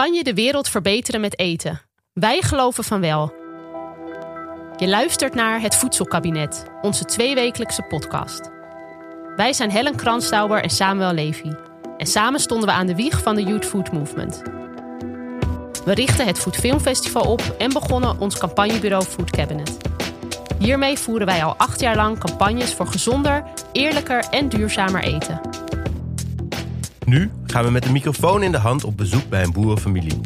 Kan je de wereld verbeteren met eten? Wij geloven van wel. Je luistert naar Het Voedselkabinet, onze tweewekelijkse podcast. Wij zijn Helen Kranstauber en Samuel Levy. En samen stonden we aan de wieg van de Youth Food Movement. We richten het Food Film Festival op en begonnen ons campagnebureau Food Cabinet. Hiermee voeren wij al acht jaar lang campagnes voor gezonder, eerlijker en duurzamer eten. Nu gaan we met de microfoon in de hand op bezoek bij een boerenfamilie.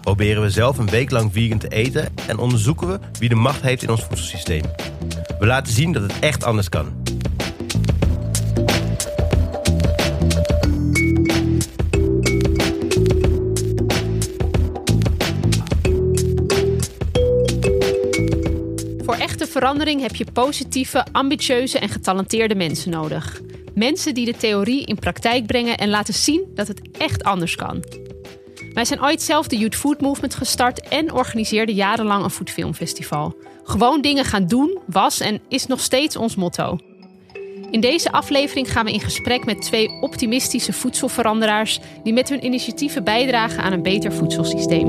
Proberen we zelf een week lang vegan te eten en onderzoeken we wie de macht heeft in ons voedselsysteem. We laten zien dat het echt anders kan. Voor echte verandering heb je positieve, ambitieuze en getalenteerde mensen nodig. Mensen die de theorie in praktijk brengen en laten zien dat het echt anders kan. Wij zijn ooit zelf de Youth Food Movement gestart en organiseerden jarenlang een foodfilmfestival. Gewoon dingen gaan doen was en is nog steeds ons motto. In deze aflevering gaan we in gesprek met twee optimistische voedselveranderaars die met hun initiatieven bijdragen aan een beter voedselsysteem.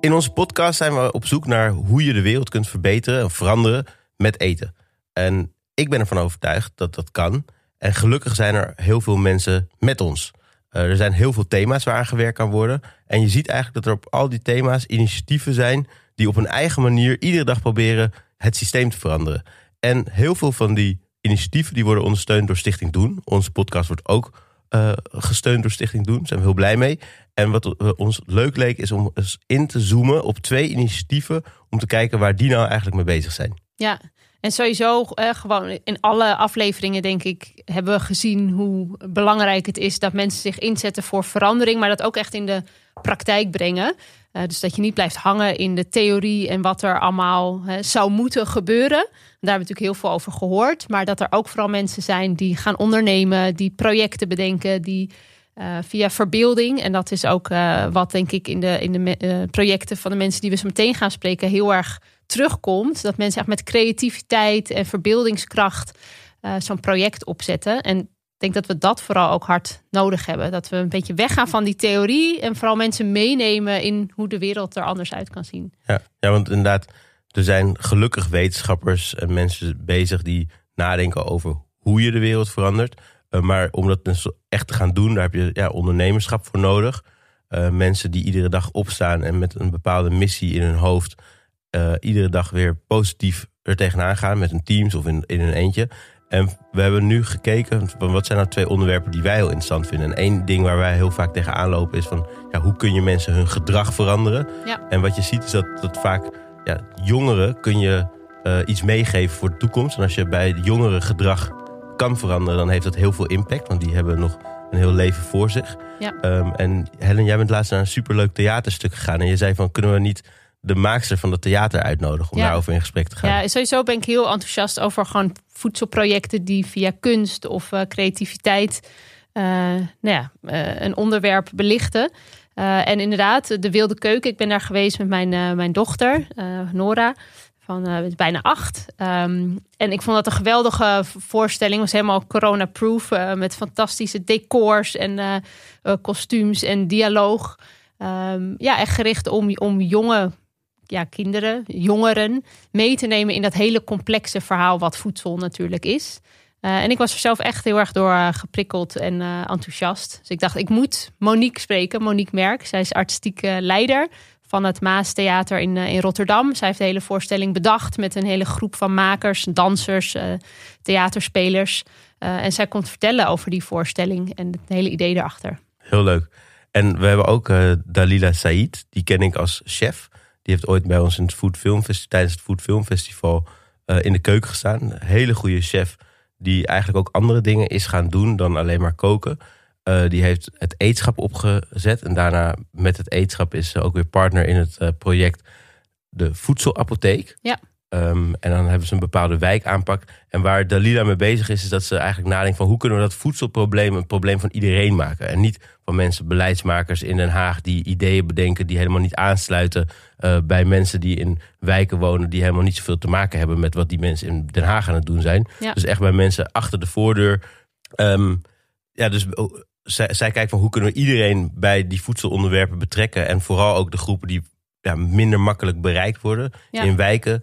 In onze podcast zijn we op zoek naar hoe je de wereld kunt verbeteren en veranderen met eten. En ik ben ervan overtuigd dat dat kan. En gelukkig zijn er heel veel mensen met ons. Uh, er zijn heel veel thema's waar aan gewerkt kan worden. En je ziet eigenlijk dat er op al die thema's initiatieven zijn die op hun eigen manier iedere dag proberen het systeem te veranderen. En heel veel van die initiatieven die worden ondersteund door Stichting Doen. Onze podcast wordt ook uh, gesteund door Stichting Doen. Daar zijn we heel blij mee. En wat ons leuk leek is om eens in te zoomen op twee initiatieven om te kijken waar die nou eigenlijk mee bezig zijn. Ja, en sowieso, eh, gewoon in alle afleveringen, denk ik, hebben we gezien hoe belangrijk het is dat mensen zich inzetten voor verandering, maar dat ook echt in de praktijk brengen. Uh, dus dat je niet blijft hangen in de theorie en wat er allemaal uh, zou moeten gebeuren. Daar hebben we natuurlijk heel veel over gehoord. Maar dat er ook vooral mensen zijn die gaan ondernemen, die projecten bedenken, die uh, via verbeelding. En dat is ook wat denk ik in de, in de projecten van de mensen die we zo meteen gaan spreken heel erg terugkomt. Dat mensen echt met creativiteit en verbeeldingskracht uh, zo'n project opzetten. En ik denk dat we dat vooral ook hard nodig hebben. Dat we een beetje weggaan van die theorie en vooral mensen meenemen in hoe de wereld er anders uit kan zien. Ja, ja want inderdaad, er zijn gelukkig wetenschappers en mensen bezig die nadenken over hoe je de wereld verandert. Uh, maar om dat dus echt te gaan doen, daar heb je ja, ondernemerschap voor nodig. Uh, mensen die iedere dag opstaan en met een bepaalde missie in hun hoofd uh, iedere dag weer positief er tegenaan gaan met een teams of in, in een eentje. En we hebben nu gekeken van wat zijn nou twee onderwerpen die wij heel interessant vinden. En één ding waar wij heel vaak tegenaan lopen is van ja, hoe kun je mensen hun gedrag veranderen? Ja. En wat je ziet is dat, dat vaak ja, jongeren kun je uh, iets meegeven voor de toekomst. En als je bij jongeren gedrag kan veranderen, dan heeft dat heel veel impact. Want die hebben nog een heel leven voor zich. Ja. Um, en Helen, jij bent laatst naar een superleuk theaterstuk gegaan. En je zei van kunnen we niet de maakster van het theater uitnodigen om Ja. daarover in gesprek te gaan. Ja, sowieso ben ik heel enthousiast over gewoon voedselprojecten die via kunst of eh, creativiteit eh, nou ja, eh, een onderwerp belichten. En inderdaad, de Wilde Keuken. Ik ben daar geweest met mijn, mijn dochter, Nora, van bijna acht. Ehm, en ik vond dat een geweldige voorstelling. Was helemaal corona-proof. met fantastische decors en kostuums en dialoog. Ehm, ja, echt gericht om, om jonge ja, kinderen, jongeren mee te nemen in dat hele complexe verhaal wat voedsel natuurlijk is. Uh, en ik was er zelf echt heel erg door uh, geprikkeld en uh, enthousiast. Dus ik dacht, ik moet Monique spreken, Monique Merk. Zij is artistieke leider van het Maastheater in, in Rotterdam. Zij heeft de hele voorstelling bedacht met een hele groep van makers, dansers, theaterspelers. en zij komt vertellen over die voorstelling en het hele idee erachter. Heel leuk. En we hebben ook Dalila Said, die ken ik als chef. Die heeft ooit bij ons in het Food Film tijdens het Food Film Festival uh, in de keuken gestaan. Hele goede chef die eigenlijk ook andere dingen is gaan doen dan alleen maar koken. Uh, die heeft het eetschap opgezet en daarna met het eetschap is ze ook weer partner in het project de voedselapotheek. Ja. Um, en dan hebben ze een bepaalde wijkaanpak. En waar Dalila mee bezig is, is dat ze eigenlijk nadenkt van hoe kunnen we dat voedselprobleem een probleem van iedereen maken. En niet van mensen, beleidsmakers in Den Haag die ideeën bedenken die helemaal niet aansluiten uh, bij mensen die in wijken wonen die helemaal niet zoveel te maken hebben met wat die mensen in Den Haag aan het doen zijn. Ja. Dus echt bij mensen achter de voordeur. Um, ja, dus zij, zij kijkt van hoe kunnen we iedereen bij die voedselonderwerpen betrekken. En vooral ook de groepen die ja, minder makkelijk bereikt worden Ja. in wijken.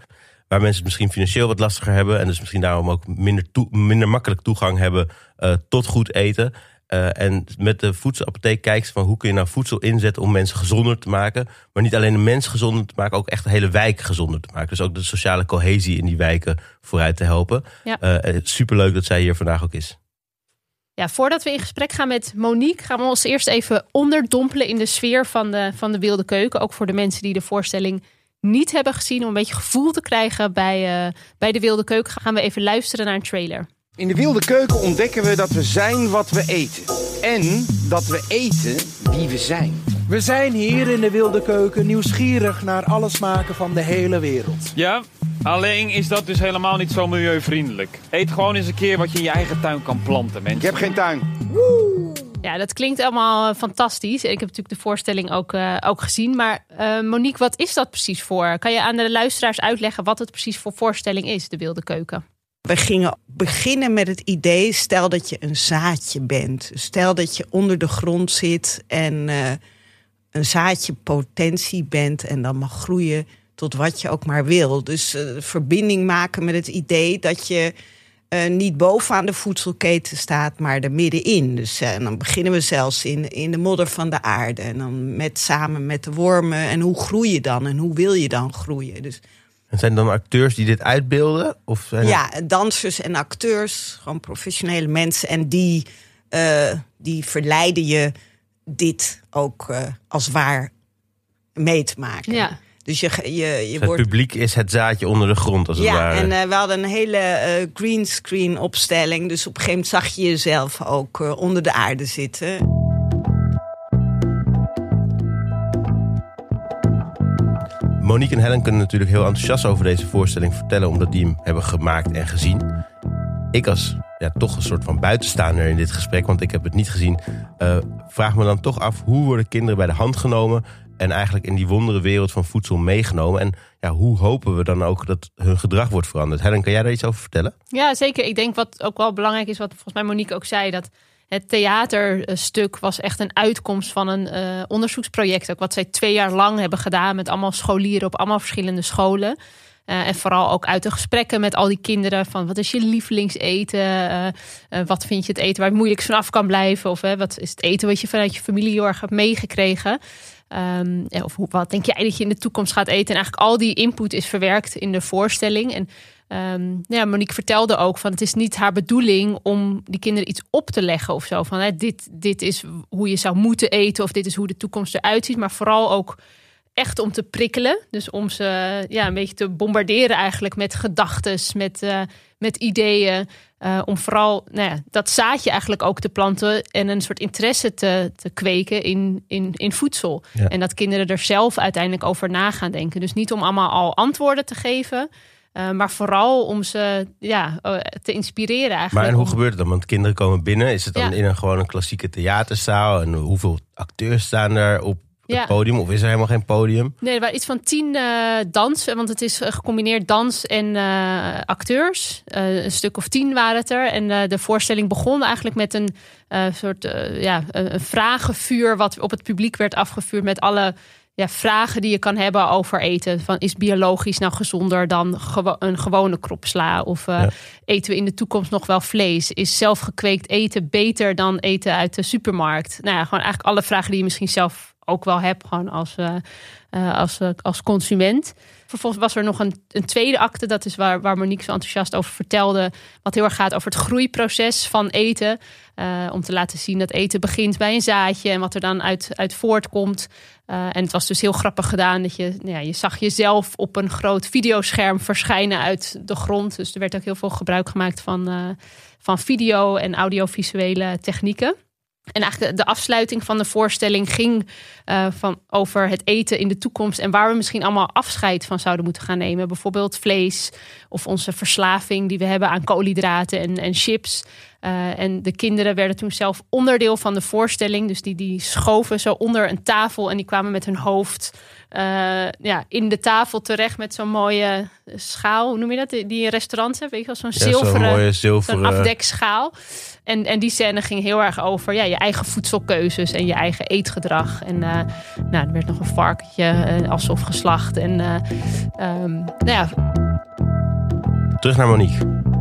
Waar mensen het misschien financieel wat lastiger hebben. En dus misschien daarom ook minder, toe- minder makkelijk toegang hebben eh, tot goed eten. Eh, en met de voedselapotheek kijkt ze van hoe kun je nou voedsel inzetten om mensen gezonder te maken. Maar niet alleen de mens gezonder te maken, ook echt de hele wijk gezonder te maken. Dus ook de sociale cohesie in die wijken vooruit te helpen. Ja. Eh, superleuk dat zij hier vandaag ook is. Ja, voordat we in gesprek gaan met Monique, gaan we ons eerst even onderdompelen in de sfeer van de, van de Wilde Keuken. Ook voor de mensen die de voorstelling niet hebben gezien, om een beetje gevoel te krijgen bij, eh, bij de Wilde Keuken, gaan we even luisteren naar een trailer. In de wilde keuken ontdekken we dat we zijn wat we eten. En dat we eten wie we zijn. We zijn hier in de Wilde Keuken nieuwsgierig naar alle smaken van de hele wereld. Ja, alleen is dat dus helemaal niet zo milieuvriendelijk. Eet gewoon eens een keer wat je in je eigen tuin kan planten, Ik mensen. heb geen tuin. Ja, dat klinkt allemaal eh, fantastisch. Ik heb natuurlijk de voorstelling ook, eh, ook gezien. Maar eh, Monique, wat is dat precies voor? Kan je aan de luisteraars uitleggen wat het precies voor voorstelling is, de Wilde Keuken? We gingen beginnen met het idee, stel dat je een zaadje bent. Stel dat je onder de grond zit en een zaadje potentie bent en dan mag groeien tot wat je ook maar wil. Dus verbinding maken met het idee dat je eh, niet bovenaan de voedselketen staat, maar er middenin. Dus eh, en dan beginnen we zelfs in, in de modder van de aarde. En dan met, samen met de wormen. En hoe groei je dan en hoe wil je dan groeien? Dus En zijn er dan acteurs die dit uitbeelden? Of zijn ja, dansers en acteurs, gewoon professionele mensen. En die, eh, die verleiden je dit ook eh, als waar mee te maken. Ja. Dus je, je, je het wordt. publiek is het zaadje onder de grond, als het Ja, ware. en eh, we hadden een hele eh greenscreen opstelling. Dus op een gegeven moment zag je jezelf ook eh, onder de aarde zitten. Monique en Helen kunnen natuurlijk heel enthousiast over deze voorstelling vertellen, omdat die hem hebben gemaakt en gezien. Ik als ja, toch een soort van buitenstaander in dit gesprek, want ik heb het niet gezien, vraag me dan toch af hoe worden kinderen bij de hand genomen en eigenlijk in die wondere wereld van voedsel meegenomen. En ja, hoe hopen we dan ook dat hun gedrag wordt veranderd? Helen, kan jij daar iets over vertellen? Ja, zeker. Ik denk wat ook wel belangrijk is, wat volgens mij Monique ook zei, dat het theaterstuk was echt een uitkomst van een eh, onderzoeksproject. Ook wat zij twee jaar lang hebben gedaan met allemaal scholieren op allemaal verschillende scholen. Eh, en vooral ook uit de gesprekken met al die kinderen van wat is je lievelingseten? Eh, wat vind je het eten waar moeilijk vanaf kan blijven? Of wat is het eten wat je vanuit je familie heel erg hebt meegekregen? Ehm, of wat denk jij dat je in de toekomst gaat eten? En eigenlijk al die input is verwerkt in de voorstelling. En Ehm, ja, Monique vertelde ook van het is niet haar bedoeling om die kinderen iets op te leggen of zo. Van hè, dit, dit is hoe je zou moeten eten of dit is hoe de toekomst eruit ziet. Maar vooral ook echt om te prikkelen. Dus om ze ja, een beetje te bombarderen eigenlijk met gedachten, met, eh, met ideeën. Eh, om vooral nou ja, dat zaadje eigenlijk ook te planten en een soort interesse te, te kweken in, in, in voedsel. Ja. En dat kinderen er zelf uiteindelijk over na gaan denken. Dus niet om allemaal al antwoorden te geven. Uh, maar vooral om ze ja, uh, te inspireren eigenlijk. Maar en hoe gebeurt het dan? Want kinderen komen binnen. Is het dan Ja. in een gewoon een klassieke theaterzaal? En hoeveel acteurs staan er op Ja. podium? Of is er helemaal geen podium? Nee, er waren iets van tien uh, dans, want het is eh, gecombineerd dans en uh, acteurs. Uh, een stuk of tien waren het er. En de voorstelling begon eigenlijk met een soort ja, een vragenvuur wat op het publiek werd afgevuurd met alle ja, vragen die je kan hebben over eten. Van, is biologisch nou gezonder dan gewo een gewone kropsla? Of Ja. eten we in de toekomst nog wel vlees? Is zelfgekweekt eten beter dan eten uit de supermarkt? Nou ja, gewoon eigenlijk alle vragen die je misschien zelf ook wel hebt, gewoon als, uh, uh, als, uh, als consument. Vervolgens was er nog een, een tweede acte, dat is waar, waar Monique zo enthousiast over vertelde, wat heel erg gaat over het groeiproces van eten. Om te laten zien dat eten begint bij een zaadje en wat er dan uit, uit voortkomt. En het was dus heel grappig gedaan dat je, nou ja, je zag jezelf op een groot videoscherm verschijnen uit de grond. Dus er werd ook heel veel gebruik gemaakt van, van video en audiovisuele technieken. En eigenlijk de afsluiting van de voorstelling ging uh, van over het eten in de toekomst en waar we misschien allemaal afscheid van zouden moeten gaan nemen. Bijvoorbeeld vlees of onze verslaving die we hebben aan koolhydraten en, en chips. Eh, en de kinderen werden toen zelf onderdeel van de voorstelling. Dus die, die schoven zo onder een tafel en die kwamen met hun hoofd eh, ja, in de tafel terecht met zo'n mooie schaal. Hoe noem je dat? Die in restaurants hebben, weet je wel? Zo'n Ja, zilveren, zo'n zilveren... afdekschaal. En, en die scène ging heel erg over ja, je eigen voedselkeuzes en je eigen eetgedrag. En eh, nou, er werd nog een varkentje alsof geslacht. En eh, ehm, nou ja, Terug naar Monique.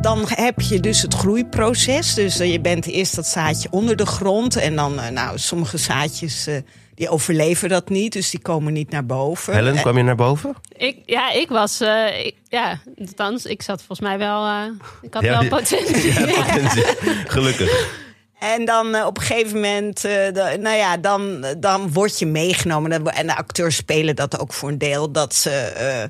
Dan heb je dus het groeiproces. Dus eh, je bent eerst dat zaadje onder de grond. En dan, eh, nou, sommige zaadjes eh, die overleven dat niet. Dus die komen niet naar boven. Helen, kwam je naar boven? ik, ja, ik was, eh, ik- ja, althans, ik zat volgens mij wel, eh, ik had Ja, wel die- potentie. Ja, Ja. potentie. Gelukkig. En dan op een gegeven moment, eh, de- nou ja, dan, dan word je meegenomen. En de acteurs spelen dat ook voor een deel. Dat ze eh,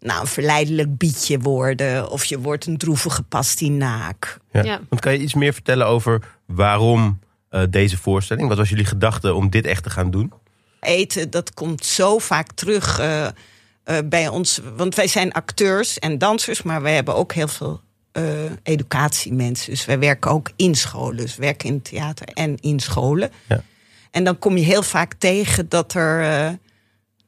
nou, een verleidelijk bietje worden. Of je wordt een droevige pastinaak. Ja. Ja. Want kan je iets meer vertellen over waarom eh, deze voorstelling? Wat was jullie gedachte om dit echt te gaan doen? Eten, dat komt zo vaak terug eh, eh, bij ons. Want wij zijn acteurs en dansers, maar wij hebben ook heel veel eh, educatiemensen. Dus wij werken ook in scholen. Dus we werken in het theater en in scholen. Ja. En dan kom je heel vaak tegen dat er, eh,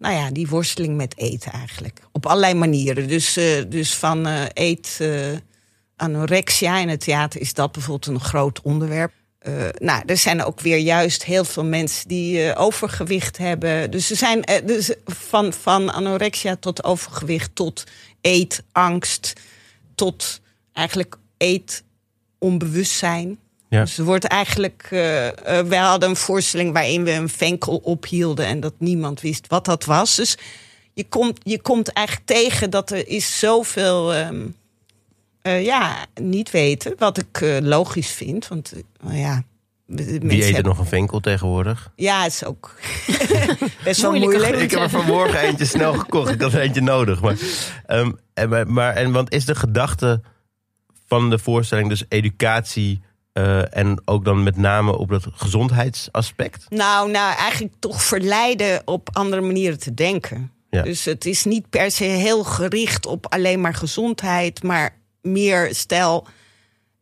nou ja, die worsteling met eten eigenlijk. Op allerlei manieren. Dus, eh, dus van eh, eet eh, anorexia in het theater is dat bijvoorbeeld een groot onderwerp. Nou, er zijn ook weer juist heel veel mensen die overgewicht hebben. Dus er zijn dus van, van anorexia tot overgewicht, tot eetangst, tot eigenlijk eetonbewustzijn. Ja. Dus er wordt eigenlijk. eh eh, wij hadden een voorstelling waarin we een venkel ophielden en dat niemand wist wat dat was. Dus je komt, je komt eigenlijk tegen dat er is zoveel. ehm, eh, ja, niet weten. Wat ik logisch vind. Want nou ja. Wie eet er hebben- nog een venkel tegenwoordig? Ja, het is ook best wel moeilijk. Ik heb er vanmorgen eentje snel gekocht. Ik had er eentje nodig. Maar, ehm, en, maar- maar, en, want is de gedachte van de voorstelling dus educatie... eh, en ook dan met name op dat gezondheidsaspect? Nou, nou, eigenlijk toch verleiden op andere manieren te denken. Ja. Dus het is niet per se heel gericht op alleen maar gezondheid, maar meer stel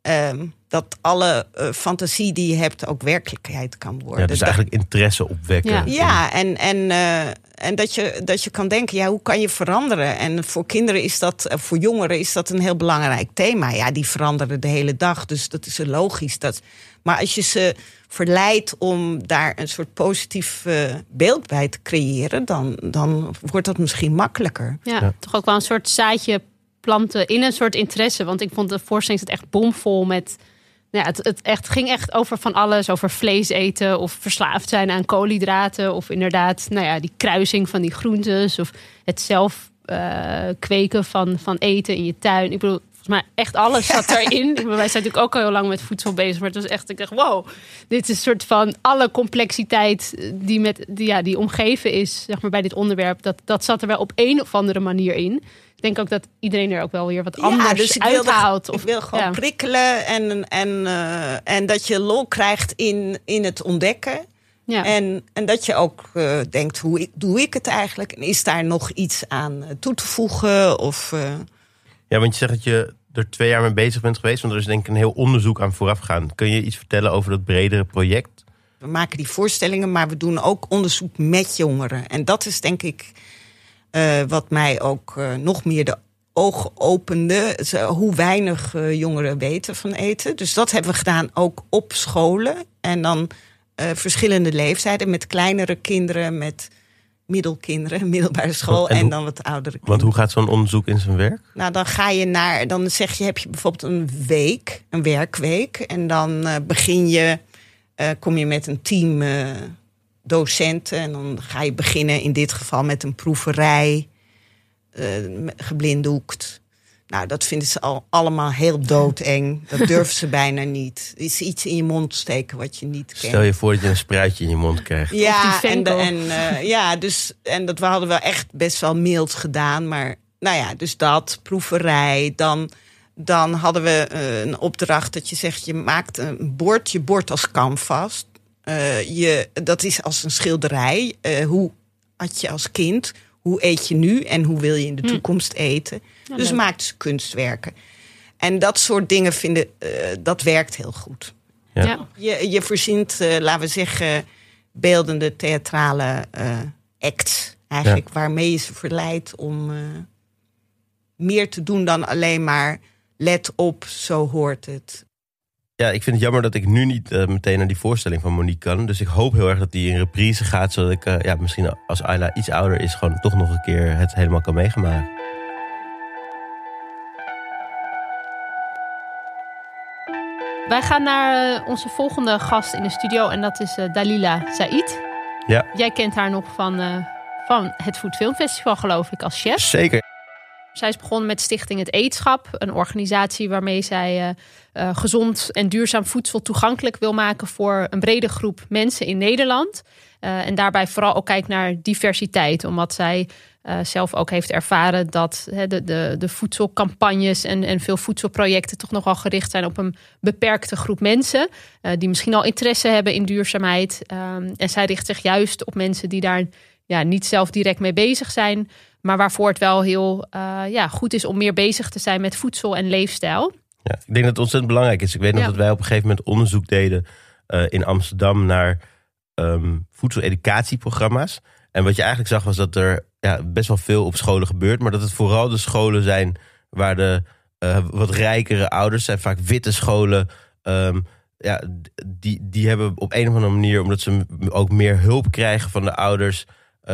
ehm, dat alle eh, fantasie die je hebt ook werkelijkheid kan worden. Ja, dus eigenlijk interesse opwekken. Ja. Ja, en, en, eh, en dat, je, dat je kan denken, ja, hoe kan je veranderen? En voor kinderen is dat, eh, voor jongeren is dat een heel belangrijk thema. Ja, die veranderen de hele dag, dus dat is logisch. Dat, maar als je ze verleidt om daar een soort positief eh, beeld bij te creëren, dan, dan wordt dat misschien makkelijker. Ja, Ja. toch ook wel een soort zaadje planten in een soort interesse. Want ik vond de voorstelling echt bomvol met... Ja, het, het echt, ging echt over van alles. Over vlees eten of verslaafd zijn aan koolhydraten. Of inderdaad, nou ja, die kruising van die groentes. Of het zelf eh, kweken van, van eten in je tuin. Ik bedoel, volgens mij echt alles zat erin. Wij zijn natuurlijk ook al heel lang met voedsel bezig. Maar het was echt, ik dacht, wow. Dit is een soort van alle complexiteit die, met, die, ja, die omgeven is zeg maar, bij dit onderwerp. Dat, dat zat er wel op een of andere manier in. Ik denk ook dat iedereen er ook wel weer wat anders dus ik wilde, uithaalt. ik Of, wil gewoon ja. prikkelen en, en, eh, en dat je lol krijgt in, in het ontdekken. Ja. En, en dat je ook eh, denkt, hoe ik, doe ik het eigenlijk? En is daar nog iets aan eh, toe te voegen? Of, eh, Ja, want je zegt dat je er twee jaar mee bezig bent geweest. Want er is denk ik een heel onderzoek aan vooraf gegaan. Kun je iets vertellen over dat bredere project? we maken die voorstellingen, maar we doen ook onderzoek met jongeren. En dat is denk ik eh, wat mij ook eh, nog meer de ogen opende. Hoe weinig eh, jongeren weten van eten. Dus dat hebben we gedaan ook op scholen. En dan verschillende leeftijden. Met kleinere kinderen, met middelkinderen, middelbare school. En En, hoe- dan wat oudere kinderen. Want hoe gaat zo'n onderzoek in zijn werk? Nou, dan ga je naar, dan zeg je, heb je bijvoorbeeld een week, een werkweek. En dan begin je, kom je met een team docenten. En dan ga je beginnen in dit geval met een proeverij, eh, geblinddoekt. Nou, dat vinden ze al allemaal heel doodeng. Dat durven ze bijna niet. Er is iets in je mond steken wat je niet kent. Stel je voor dat je een spruitje in je mond krijgt. Ja, en, de- en, eh, ja, dus, en dat we hadden wel echt best wel mild gedaan. Maar nou ja, dus dat, proeverij. Dan, dan hadden we eh, een opdracht dat je zegt, je maakt een bord, je bord als canvas. Eh, je, dat is als een schilderij. Eh, hoe had je als kind, hoe eet je nu en hoe wil je in de Hm. toekomst eten. Ja, dus maakten ze kunstwerken. En dat soort dingen vinden, eh, dat werkt heel goed. Ja. Ja. Je, je verzint, eh, laten we zeggen, beeldende theatrale eh acts. Eigenlijk waarmee je ze verleidt om eh, meer te doen dan alleen maar let op, zo hoort het. Ja, ik vind het jammer dat ik nu niet eh, meteen naar die voorstelling van Monique kan. Dus ik hoop heel erg dat die in reprise gaat. Zodat ik eh, ja, misschien als Ayla iets ouder is, gewoon toch nog een keer het helemaal kan meegemaken. Wij gaan naar eh, onze volgende gast in de studio en dat is Dalila Said. Ja. Jij kent haar nog van, van het Food Film Festival, geloof ik, als chef. Zeker. Zij is begonnen met Stichting Het Eetschap, een organisatie waarmee zij eh, eh, gezond en duurzaam voedsel toegankelijk wil maken voor een brede groep mensen in Nederland. Eh, en daarbij vooral ook kijkt naar diversiteit, omdat zij zelf ook heeft ervaren dat de, de, de voedselcampagnes en, en veel voedselprojecten toch nogal gericht zijn op een beperkte groep mensen, die misschien al interesse hebben in duurzaamheid. Ehm, en zij richt zich juist op mensen die daar ja, niet zelf direct mee bezig zijn, maar waarvoor het wel heel eh, ja, goed is om meer bezig te zijn met voedsel en leefstijl. Ja, ik denk dat het ontzettend belangrijk is. Ik weet nog Ja. dat wij op een gegeven moment onderzoek deden eh, in Amsterdam naar ehm voedseleducatieprogramma's. En wat je eigenlijk zag was dat er ja, best wel veel op scholen gebeurt. Maar dat het vooral de scholen zijn waar de eh, wat rijkere ouders zijn. Vaak witte scholen. ehm, ja, die, die hebben op een of andere manier, omdat ze ook meer hulp krijgen van de ouders,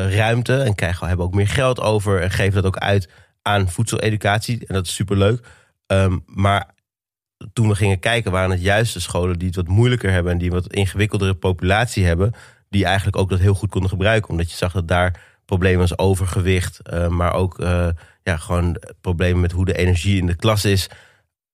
ruimte. En krijgen, hebben ook meer geld over. En geven dat ook uit aan voedseleducatie. En dat is superleuk. Ehm, maar toen we gingen kijken, waren het juist de scholen die het wat moeilijker hebben en die een wat ingewikkeldere populatie hebben, die eigenlijk ook dat heel goed konden gebruiken. Omdat je zag dat daar problemen als overgewicht, eh, maar ook eh, ja, gewoon problemen met hoe de energie in de klas is,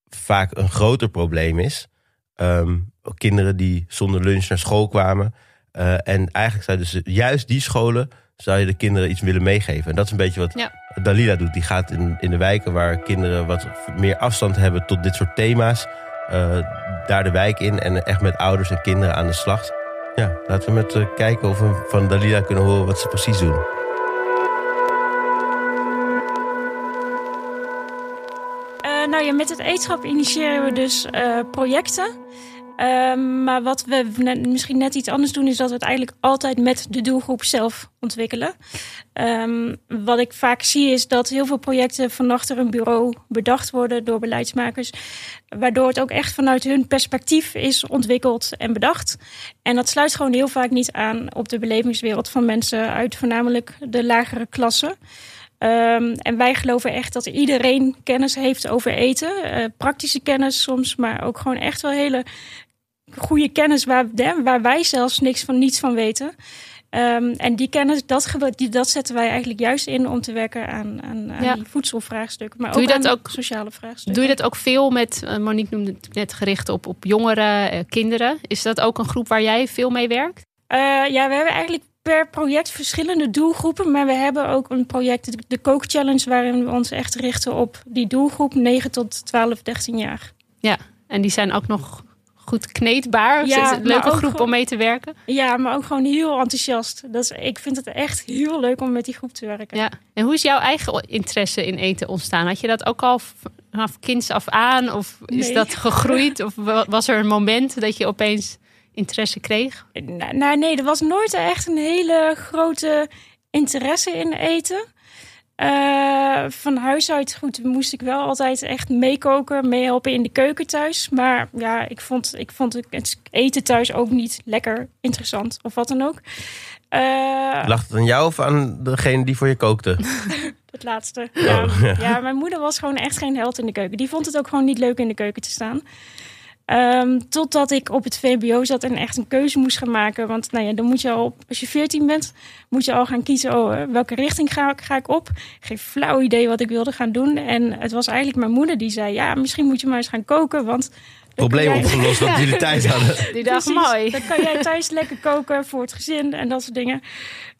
vaak een groter probleem is. Ehm, kinderen die zonder lunch naar school kwamen. Eh, en eigenlijk zou dus juist die scholen zou je de kinderen iets willen meegeven. En dat is een beetje wat Ja. Dalila doet. Die gaat in, in de wijken waar kinderen wat meer afstand hebben tot dit soort thema's. eh, daar de wijk in en echt met ouders en kinderen aan de slag. Ja, laten we met eh, kijken of we van Dalila kunnen horen wat ze precies doen. Eh, nou ja, met het eetschap initiëren we dus eh, projecten. Ehm, maar wat we misschien net iets anders doen, is dat we het eigenlijk altijd met de doelgroep zelf ontwikkelen. Ehm, wat ik vaak zie is dat heel veel projecten van achter een bureau bedacht worden door beleidsmakers. Waardoor het ook echt vanuit hun perspectief is ontwikkeld en bedacht. En dat sluit gewoon heel vaak niet aan op de belevingswereld van mensen uit voornamelijk de lagere klassen. Ehm, en wij geloven echt dat iedereen kennis heeft over eten. Eh, praktische kennis soms, maar ook gewoon echt wel hele goede kennis waar, hè, waar wij zelfs niks van, niets van weten. Ehm, en die kennis, dat, die, dat zetten wij eigenlijk juist in om te werken aan, aan, aan Ja. die voedselvraagstukken. Maar Doe ook je dat ook- sociale vraagstukken. Doe je dat ook veel met, eh, Monique noemde het net gericht op, op jongeren, eh, kinderen. Is dat ook een groep waar jij veel mee werkt? Eh, ja, we hebben eigenlijk per project verschillende doelgroepen. Maar we hebben ook een project, de- de Coke Challenge, waarin we ons echt richten op die doelgroep 9 tot 12, 13 jaar. Ja, en die zijn ook nog goed kneedbaar. Ja, een leuke groep gewoon- om mee te werken. Ja, maar ook gewoon heel enthousiast. Dat is, ik vind het echt heel leuk om met die groep te werken. Ja. En hoe is jouw eigen interesse in eten ontstaan? Had je dat ook al vanaf kinds af aan? Of is Nee. dat gegroeid? Of wa- was er een moment dat je opeens interesse kreeg? Nou, nou, nee, er was nooit echt een hele grote interesse in eten. Eh, van huis uit goed, moest ik wel altijd echt meekoken, meehelpen in de keuken thuis. Maar ja, ik vond, ik vond het eten thuis ook niet lekker interessant of wat dan ook. Eh, Lag het aan jou of aan degene die voor je kookte? Het laatste. Oh, ja. ja, mijn moeder was gewoon echt geen held in de keuken. Die vond het ook gewoon niet leuk in de keuken te staan. Ehm, totdat ik op het VBO zat en echt een keuze moest gaan maken. Want nou ja, dan moet je al, als je 14 bent, moet je al gaan kiezen. Oh, eh, welke richting ga, ik- ga ik op? Geen flauw idee wat ik wilde gaan doen. En het was eigenlijk mijn moeder die zei: Ja, misschien moet je maar eens gaan koken. Want Probleem opgelost dat jullie thuis hadden. Die dacht, Precies. mooi. Dan kan jij thuis lekker koken voor het gezin en dat soort dingen.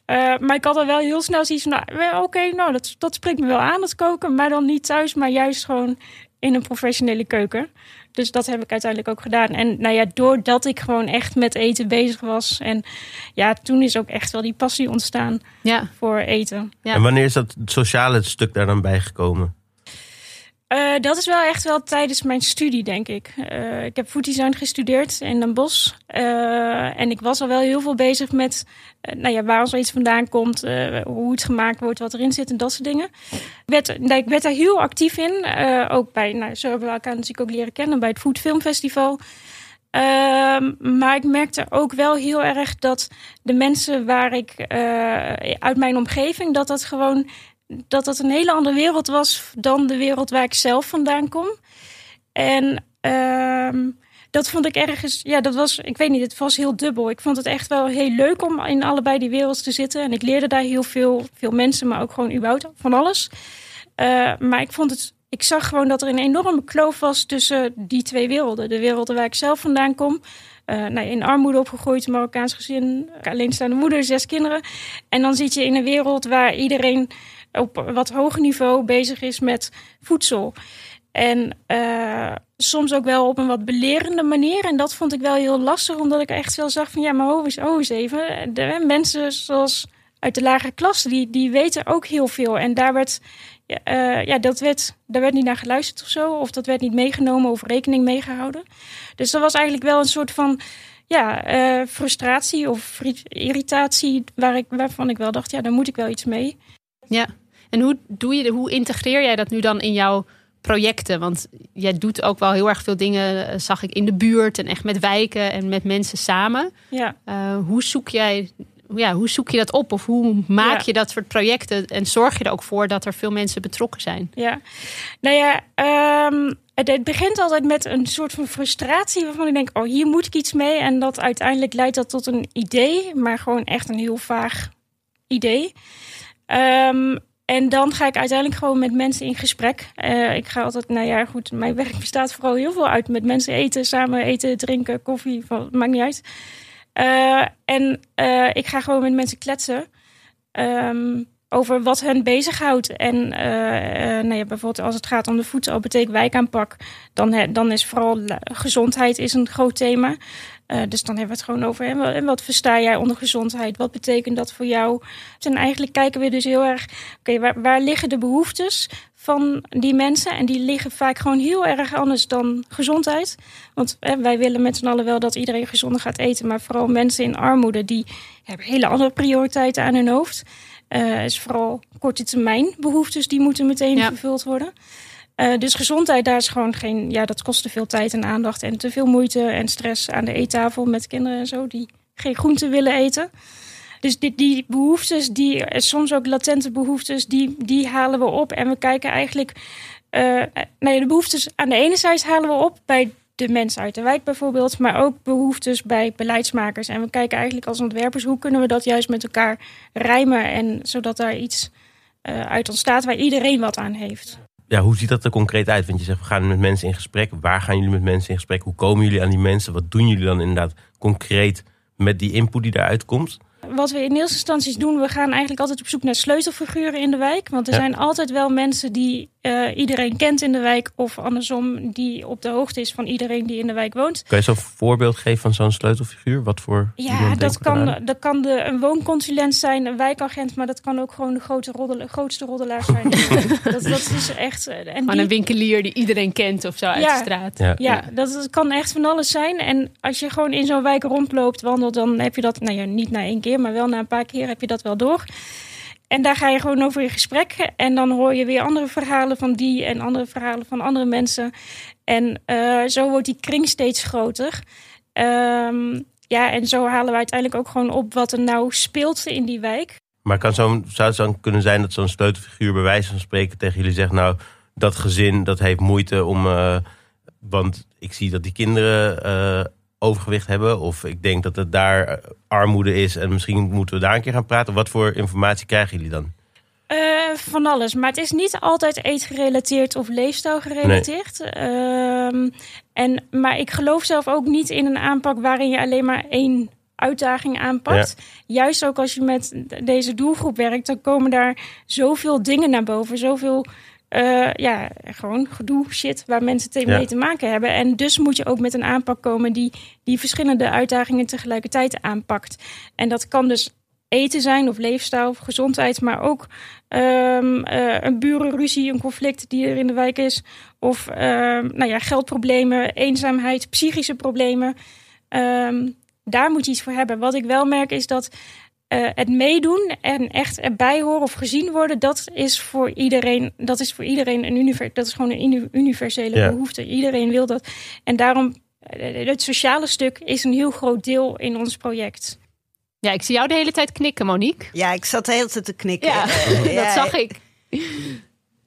Eh, maar ik had er wel heel snel zoiets van, nou, oké, nou, dat, dat spreekt me wel aan, het koken. Maar dan niet thuis, maar juist gewoon in een professionele keuken. Dus dat heb ik uiteindelijk ook gedaan. En nou ja, doordat ik gewoon echt met eten bezig was. En ja, toen is ook echt wel die passie ontstaan Ja. voor eten. Ja. En wanneer is dat sociale stuk daar dan bijgekomen? Eh, dat is wel echt wel tijdens mijn studie, denk ik. Eh, ik heb food design gestudeerd in Den Bosch. Eh, en ik was al wel heel veel bezig met nou ja, waar ons iets vandaan komt, hoe het gemaakt wordt, wat erin zit en dat soort dingen. Ik werd, ik werd daar heel actief in. Ook bij, nou, zo hebben we elkaar natuurlijk ook leren kennen bij het Food Film Festival. Ehm, maar ik merkte ook wel heel erg dat de mensen waar ik uit mijn omgeving, dat dat gewoon dat dat een hele andere wereld was dan de wereld waar ik zelf vandaan kom. En ehm, dat vond ik ergens, ja, dat was, ik weet niet, het was heel dubbel. Ik vond het echt wel heel leuk om in allebei die werelden te zitten. En ik leerde daar heel veel, veel mensen, maar ook gewoon überhaupt van alles. Eh, maar ik vond het, ik zag gewoon dat er een enorme kloof was tussen die twee werelden. De werelden waar ik zelf vandaan kom. Eh, nou, in armoede opgegroeid, Marokkaans gezin, alleenstaande moeder, zes kinderen. En dan zit je in een wereld waar iedereen op wat hoger niveau bezig is met voedsel. En eh, soms ook wel op een wat belerende manier. En dat vond ik wel heel lastig, omdat ik echt wel zag van ja, maar ho eens, ho eens even. Mensen zoals uit de lagere klasse, die, die weten ook heel veel. En daar werd, eh, ja, dat werd, daar werd niet naar geluisterd of zo. Of dat werd niet meegenomen of rekening mee gehouden. Dus dat was eigenlijk wel een soort van ja, eh, frustratie of irritatie waar ik, waarvan ik wel dacht, ja, daar moet ik wel iets mee. Ja. En hoe, doe je, hoe integreer jij dat nu dan in jouw projecten? Want jij doet ook wel heel erg veel dingen, eh, zag ik, in de buurt en echt met wijken en met mensen samen. Ja. Uh, hoe zoek jij, ja, hoe zoek je dat op? Of hoe maak Ja. je dat soort projecten? En zorg je er ook voor dat er veel mensen betrokken zijn? Ja, nou ja, ehm, het, het begint altijd met een soort van frustratie waarvan ik denk, oh, hier moet ik iets mee. En dat uiteindelijk leidt dat tot een idee, maar gewoon echt een heel vaag idee. Ehm, en dan ga ik uiteindelijk gewoon met mensen in gesprek. Eh, ik ga altijd, nou ja, goed, mijn werk bestaat vooral heel veel uit met mensen eten, samen eten, drinken, koffie, van, maakt niet uit. Eh, en eh, ik ga gewoon met mensen kletsen. Ehm, over wat hen bezighoudt. En eh, nou ja, bijvoorbeeld als het gaat om de voedselbeteek wijkaanpak, dan, dan is vooral gezondheid is een groot thema. Eh, dus dan hebben we het gewoon over en wat versta jij onder gezondheid? Wat betekent dat voor jou? En eigenlijk kijken we dus heel erg, oké, waar, waar liggen de behoeftes van die mensen? En die liggen vaak gewoon heel erg anders dan gezondheid. Want wij willen met z'n allen wel dat iedereen gezonder gaat eten, maar vooral mensen in armoede die hebben hele andere prioriteiten aan hun hoofd. Eh is vooral korte termijn behoeftes die moeten meteen Ja. vervuld worden. Eh, dus gezondheid, daar is gewoon geen. Ja, dat kost te veel tijd en aandacht en te veel moeite en stress aan de eettafel met kinderen en zo die geen groente willen eten. Dus die, die behoeftes, die eh, soms ook latente behoeftes, die, die halen we op. En we kijken eigenlijk. nou ja, de behoeftes aan de ene zijde halen we op bij de mensen uit de wijk bijvoorbeeld, maar ook behoeftes bij beleidsmakers. En we kijken eigenlijk als ontwerpers hoe kunnen we dat juist met elkaar rijmen en zodat daar iets eh, uit ontstaat waar iedereen wat aan heeft. Ja, hoe ziet dat er concreet uit? Want je zegt, we gaan met mensen in gesprek. Waar gaan jullie met mensen in gesprek? Hoe komen jullie aan die mensen? Wat doen jullie dan inderdaad concreet met die input die daaruit komt? Wat we in eerste instantie doen, we gaan eigenlijk altijd op zoek naar sleutelfiguren in de wijk. Want er Ja. zijn altijd wel mensen die eh, iedereen kent in de wijk. Of andersom, die op de hoogte is van iedereen die in de wijk woont. Kan je zo'n voorbeeld geven van zo'n sleutelfiguur? Wat voor Ja, dat kan, dat kan de, een woonconsulent zijn, een wijkagent. Maar dat kan ook gewoon de grote roddel, grootste roddelaar zijn. dat, dat is echt... eh, En die- een winkelier die iedereen kent of zo uit Ja. de straat. Ja. Ja, dat, dat kan echt van alles zijn. En als je gewoon in zo'n wijk rondloopt, wandelt, dan heb je dat, nou ja, niet na één keer, maar wel na een paar keer heb je dat wel door. En daar ga je gewoon over in gesprek. En dan hoor je weer andere verhalen van die en andere verhalen van andere mensen. En eh, zo wordt die kring steeds groter. Ehm, ja, en zo halen we uiteindelijk ook gewoon op wat er nou speelt in die wijk. Maar kan zo'n, zou het dan kunnen zijn dat zo'n sleutelfiguur bij wijze van spreken tegen jullie zegt... nou, dat gezin dat heeft moeite om... eh, want ik zie dat die kinderen eh, overgewicht hebben. Of ik denk dat het daar eh, armoede is en misschien moeten we daar een keer gaan praten. Wat voor informatie krijgen jullie dan? Eh, van alles. Maar het is niet altijd eetgerelateerd of leefstijl gerelateerd. Ehm, en, maar ik geloof zelf ook niet in een aanpak waarin je alleen maar één uitdaging aanpakt. Juist ook als je met deze doelgroep werkt, dan komen daar zoveel dingen naar boven. Zoveel eh, ja, gewoon gedoe, shit, waar mensen te- Ja. mee te maken hebben. En dus moet je ook met een aanpak komen die die verschillende uitdagingen tegelijkertijd aanpakt. En dat kan dus eten zijn of leefstijl of gezondheid, maar ook ehm, eh, een burenruzie, een conflict die er in de wijk is. Of ehm, nou ja, geldproblemen, eenzaamheid, psychische problemen. Ehm, daar moet je iets voor hebben. Wat ik wel merk is dat eh, het meedoen en echt erbij horen of gezien worden, dat is voor iedereen, dat is voor iedereen een univer, dat is gewoon een uni- universele Ja. behoefte. Iedereen wil dat. En daarom, eh, het sociale stuk is een heel groot deel in ons project. Ja, ik zie jou de hele tijd knikken, Monique. Ja, ik zat de hele tijd te knikken. Ja, dat ja, zag ik. Ja,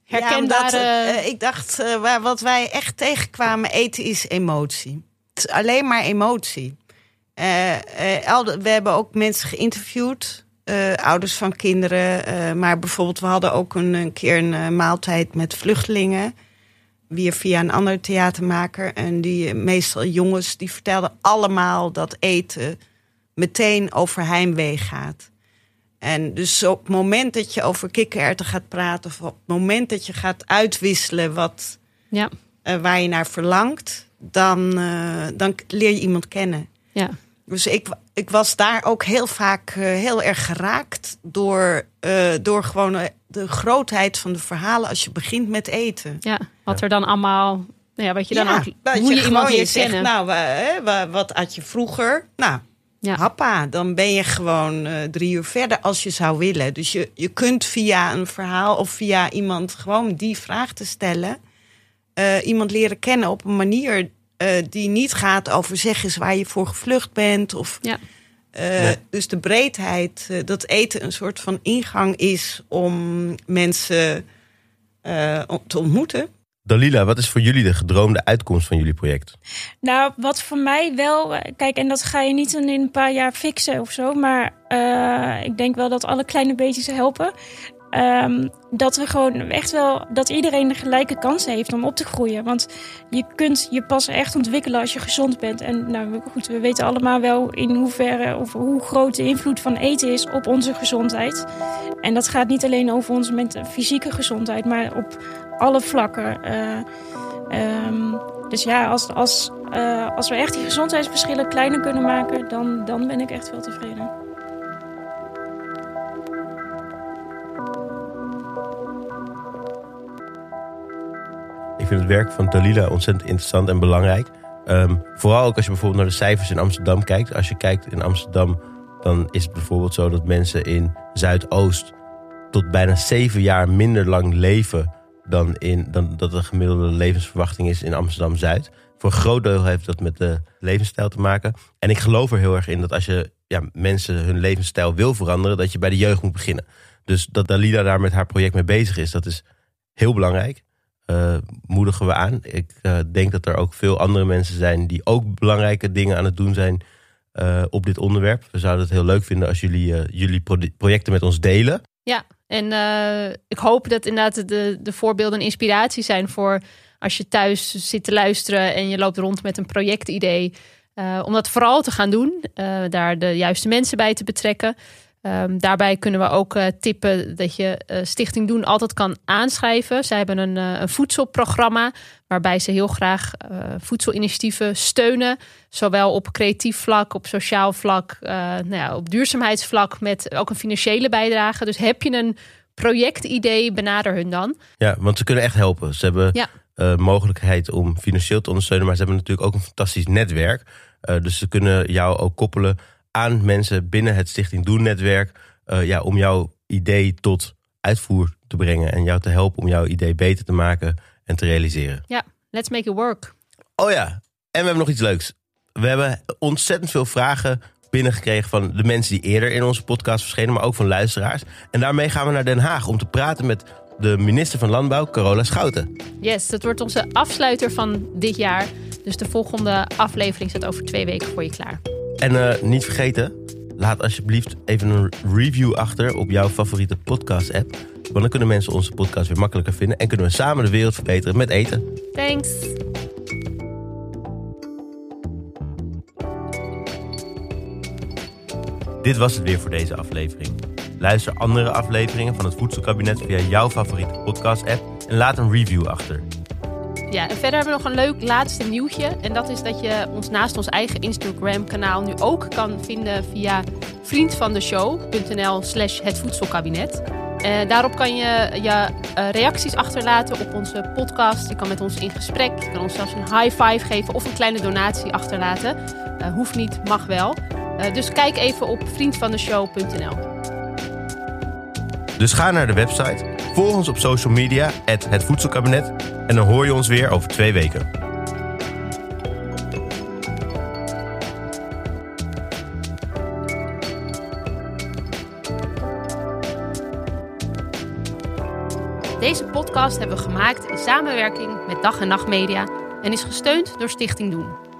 Herkenbare... omdat, eh, ik dacht, eh, waar, wat wij echt tegenkwamen, eten is emotie. Het is alleen maar emotie. Eh, eh, we hebben ook mensen geïnterviewd, eh, ouders van kinderen. maar bijvoorbeeld, we hadden ook een, een keer een maaltijd met vluchtelingen. Weer via een andere theatermaker. En die meestal jongens, die vertelden allemaal dat eten meteen over heimwee gaat. En dus op het moment dat je over kikkererwten gaat praten... of op het moment dat je gaat uitwisselen wat, Ja, waar je naar verlangt... Dan, dan leer je iemand kennen. ja. Dus ik, ik was daar ook heel vaak eh, heel erg geraakt... door, eh, door gewoon eh, de grootheid van de verhalen als je begint met eten. ja. Wat er dan allemaal... Nou ja, wat je dan ook... dat hoe je, iemand zegt, kennen. nou, wat had je vroeger? Nou, Ja. happa, dan ben je gewoon drie uur verder als je zou willen. Dus je, je kunt via een verhaal of via iemand gewoon die vraag te stellen... eh, iemand leren kennen op een manier eh, die niet gaat over zeg eens waar je voor gevlucht bent. Of, Ja. eh, Nee. Dus de breedheid, eh, dat eten een soort van ingang is om mensen eh, te ontmoeten. Dalila, wat is voor jullie de gedroomde uitkomst van jullie project? Nou, wat voor mij wel, kijk, en dat ga je niet in een paar jaar fixen of zo, maar eh, ik denk wel dat alle kleine beetjes helpen. Ehm, dat we gewoon echt wel, dat iedereen de gelijke kansen heeft om op te groeien. Want je kunt je pas echt ontwikkelen als je gezond bent. En nou goed, we weten allemaal wel in hoeverre of hoe groot de invloed van eten is op onze gezondheid. En dat gaat niet alleen over onze fysieke gezondheid, maar op alle vlakken. Eh, ehm, dus ja, als, als, eh, als we echt die gezondheidsverschillen kleiner kunnen maken, dan, dan ben ik echt veel tevreden. Ik vind het werk van Dalila ontzettend interessant en belangrijk. Ehm, vooral ook als je bijvoorbeeld naar de cijfers in Amsterdam kijkt. Als je kijkt in Amsterdam, dan is het bijvoorbeeld zo dat mensen in Zuidoost tot bijna zeven jaar minder lang leven dan, in, dan dat de gemiddelde levensverwachting is in Amsterdam Zuid. Voor een groot deel heeft dat met de levensstijl te maken. En ik geloof er heel erg in dat als je ja, mensen hun levensstijl wil veranderen, dat je bij de jeugd moet beginnen. Dus dat Dalila daar met haar project mee bezig is, dat is heel belangrijk eh, moedigen we aan. Ik eh, denk dat er ook veel andere mensen zijn die ook belangrijke dingen aan het doen zijn eh, op dit onderwerp. We zouden het heel leuk vinden als jullie jullie pro- projecten met ons delen. Ja, en ik hoop dat inderdaad de, de voorbeelden een inspiratie zijn voor als je thuis zit te luisteren en je loopt rond met een projectidee. om dat vooral te gaan doen, daar de juiste mensen bij te betrekken. Ehm, daarbij kunnen we ook eh, tippen dat je eh, Stichting Doen altijd kan aanschrijven. Zij hebben een, eh, een voedselprogramma waarbij ze heel graag voedselinitiatieven steunen. Zowel op creatief vlak, op sociaal vlak, nou ja, op duurzaamheidsvlak met ook een financiële bijdrage. Dus heb je een projectidee, benader hun dan. Ja, want ze kunnen echt helpen. Ze hebben Ja. mogelijkheid om financieel te ondersteunen, maar ze hebben natuurlijk ook een fantastisch netwerk. Dus ze kunnen jou ook koppelen aan mensen binnen het Stichting Doen netwerk. eh, ja, om jouw idee tot uitvoer te brengen en jou te helpen om jouw idee beter te maken en te realiseren. Ja, let's make it work. Oh ja, en we hebben nog iets leuks. We hebben ontzettend veel vragen binnengekregen van de mensen die eerder in onze podcast verschenen, maar ook van luisteraars. En daarmee gaan we naar Den Haag om te praten met de minister van Landbouw, Carola Schouten. Yes, dat wordt onze afsluiter van dit jaar. Dus de volgende aflevering staat over twee weken voor je klaar. En eh, niet vergeten, laat alsjeblieft even een review achter op jouw favoriete podcast-app. Want dan kunnen mensen onze podcast weer makkelijker vinden en kunnen we samen de wereld verbeteren met eten. Thanks. Dit was het weer voor deze aflevering. Luister andere afleveringen van het Voedselkabinet via jouw favoriete podcast-app en laat een review achter. Ja, en verder hebben we nog een leuk laatste nieuwtje. En dat is dat je ons naast ons eigen Instagram-kanaal nu ook kan vinden via vriendvandeshow.nl slash het voedselkabinet. Uh, daarop kan je je uh, reacties achterlaten op onze podcast. Je kan met ons in gesprek. Je kan ons zelfs een high five geven of een kleine donatie achterlaten. Uh, hoeft niet, mag wel. dus kijk even op vriendvandeshow.nl. Dus ga naar de website, volg ons op social media, het voedselkabinet. En dan hoor je ons weer over twee weken. Deze podcast hebben we gemaakt in samenwerking met Dag en Nacht Media en is gesteund door Stichting Doen.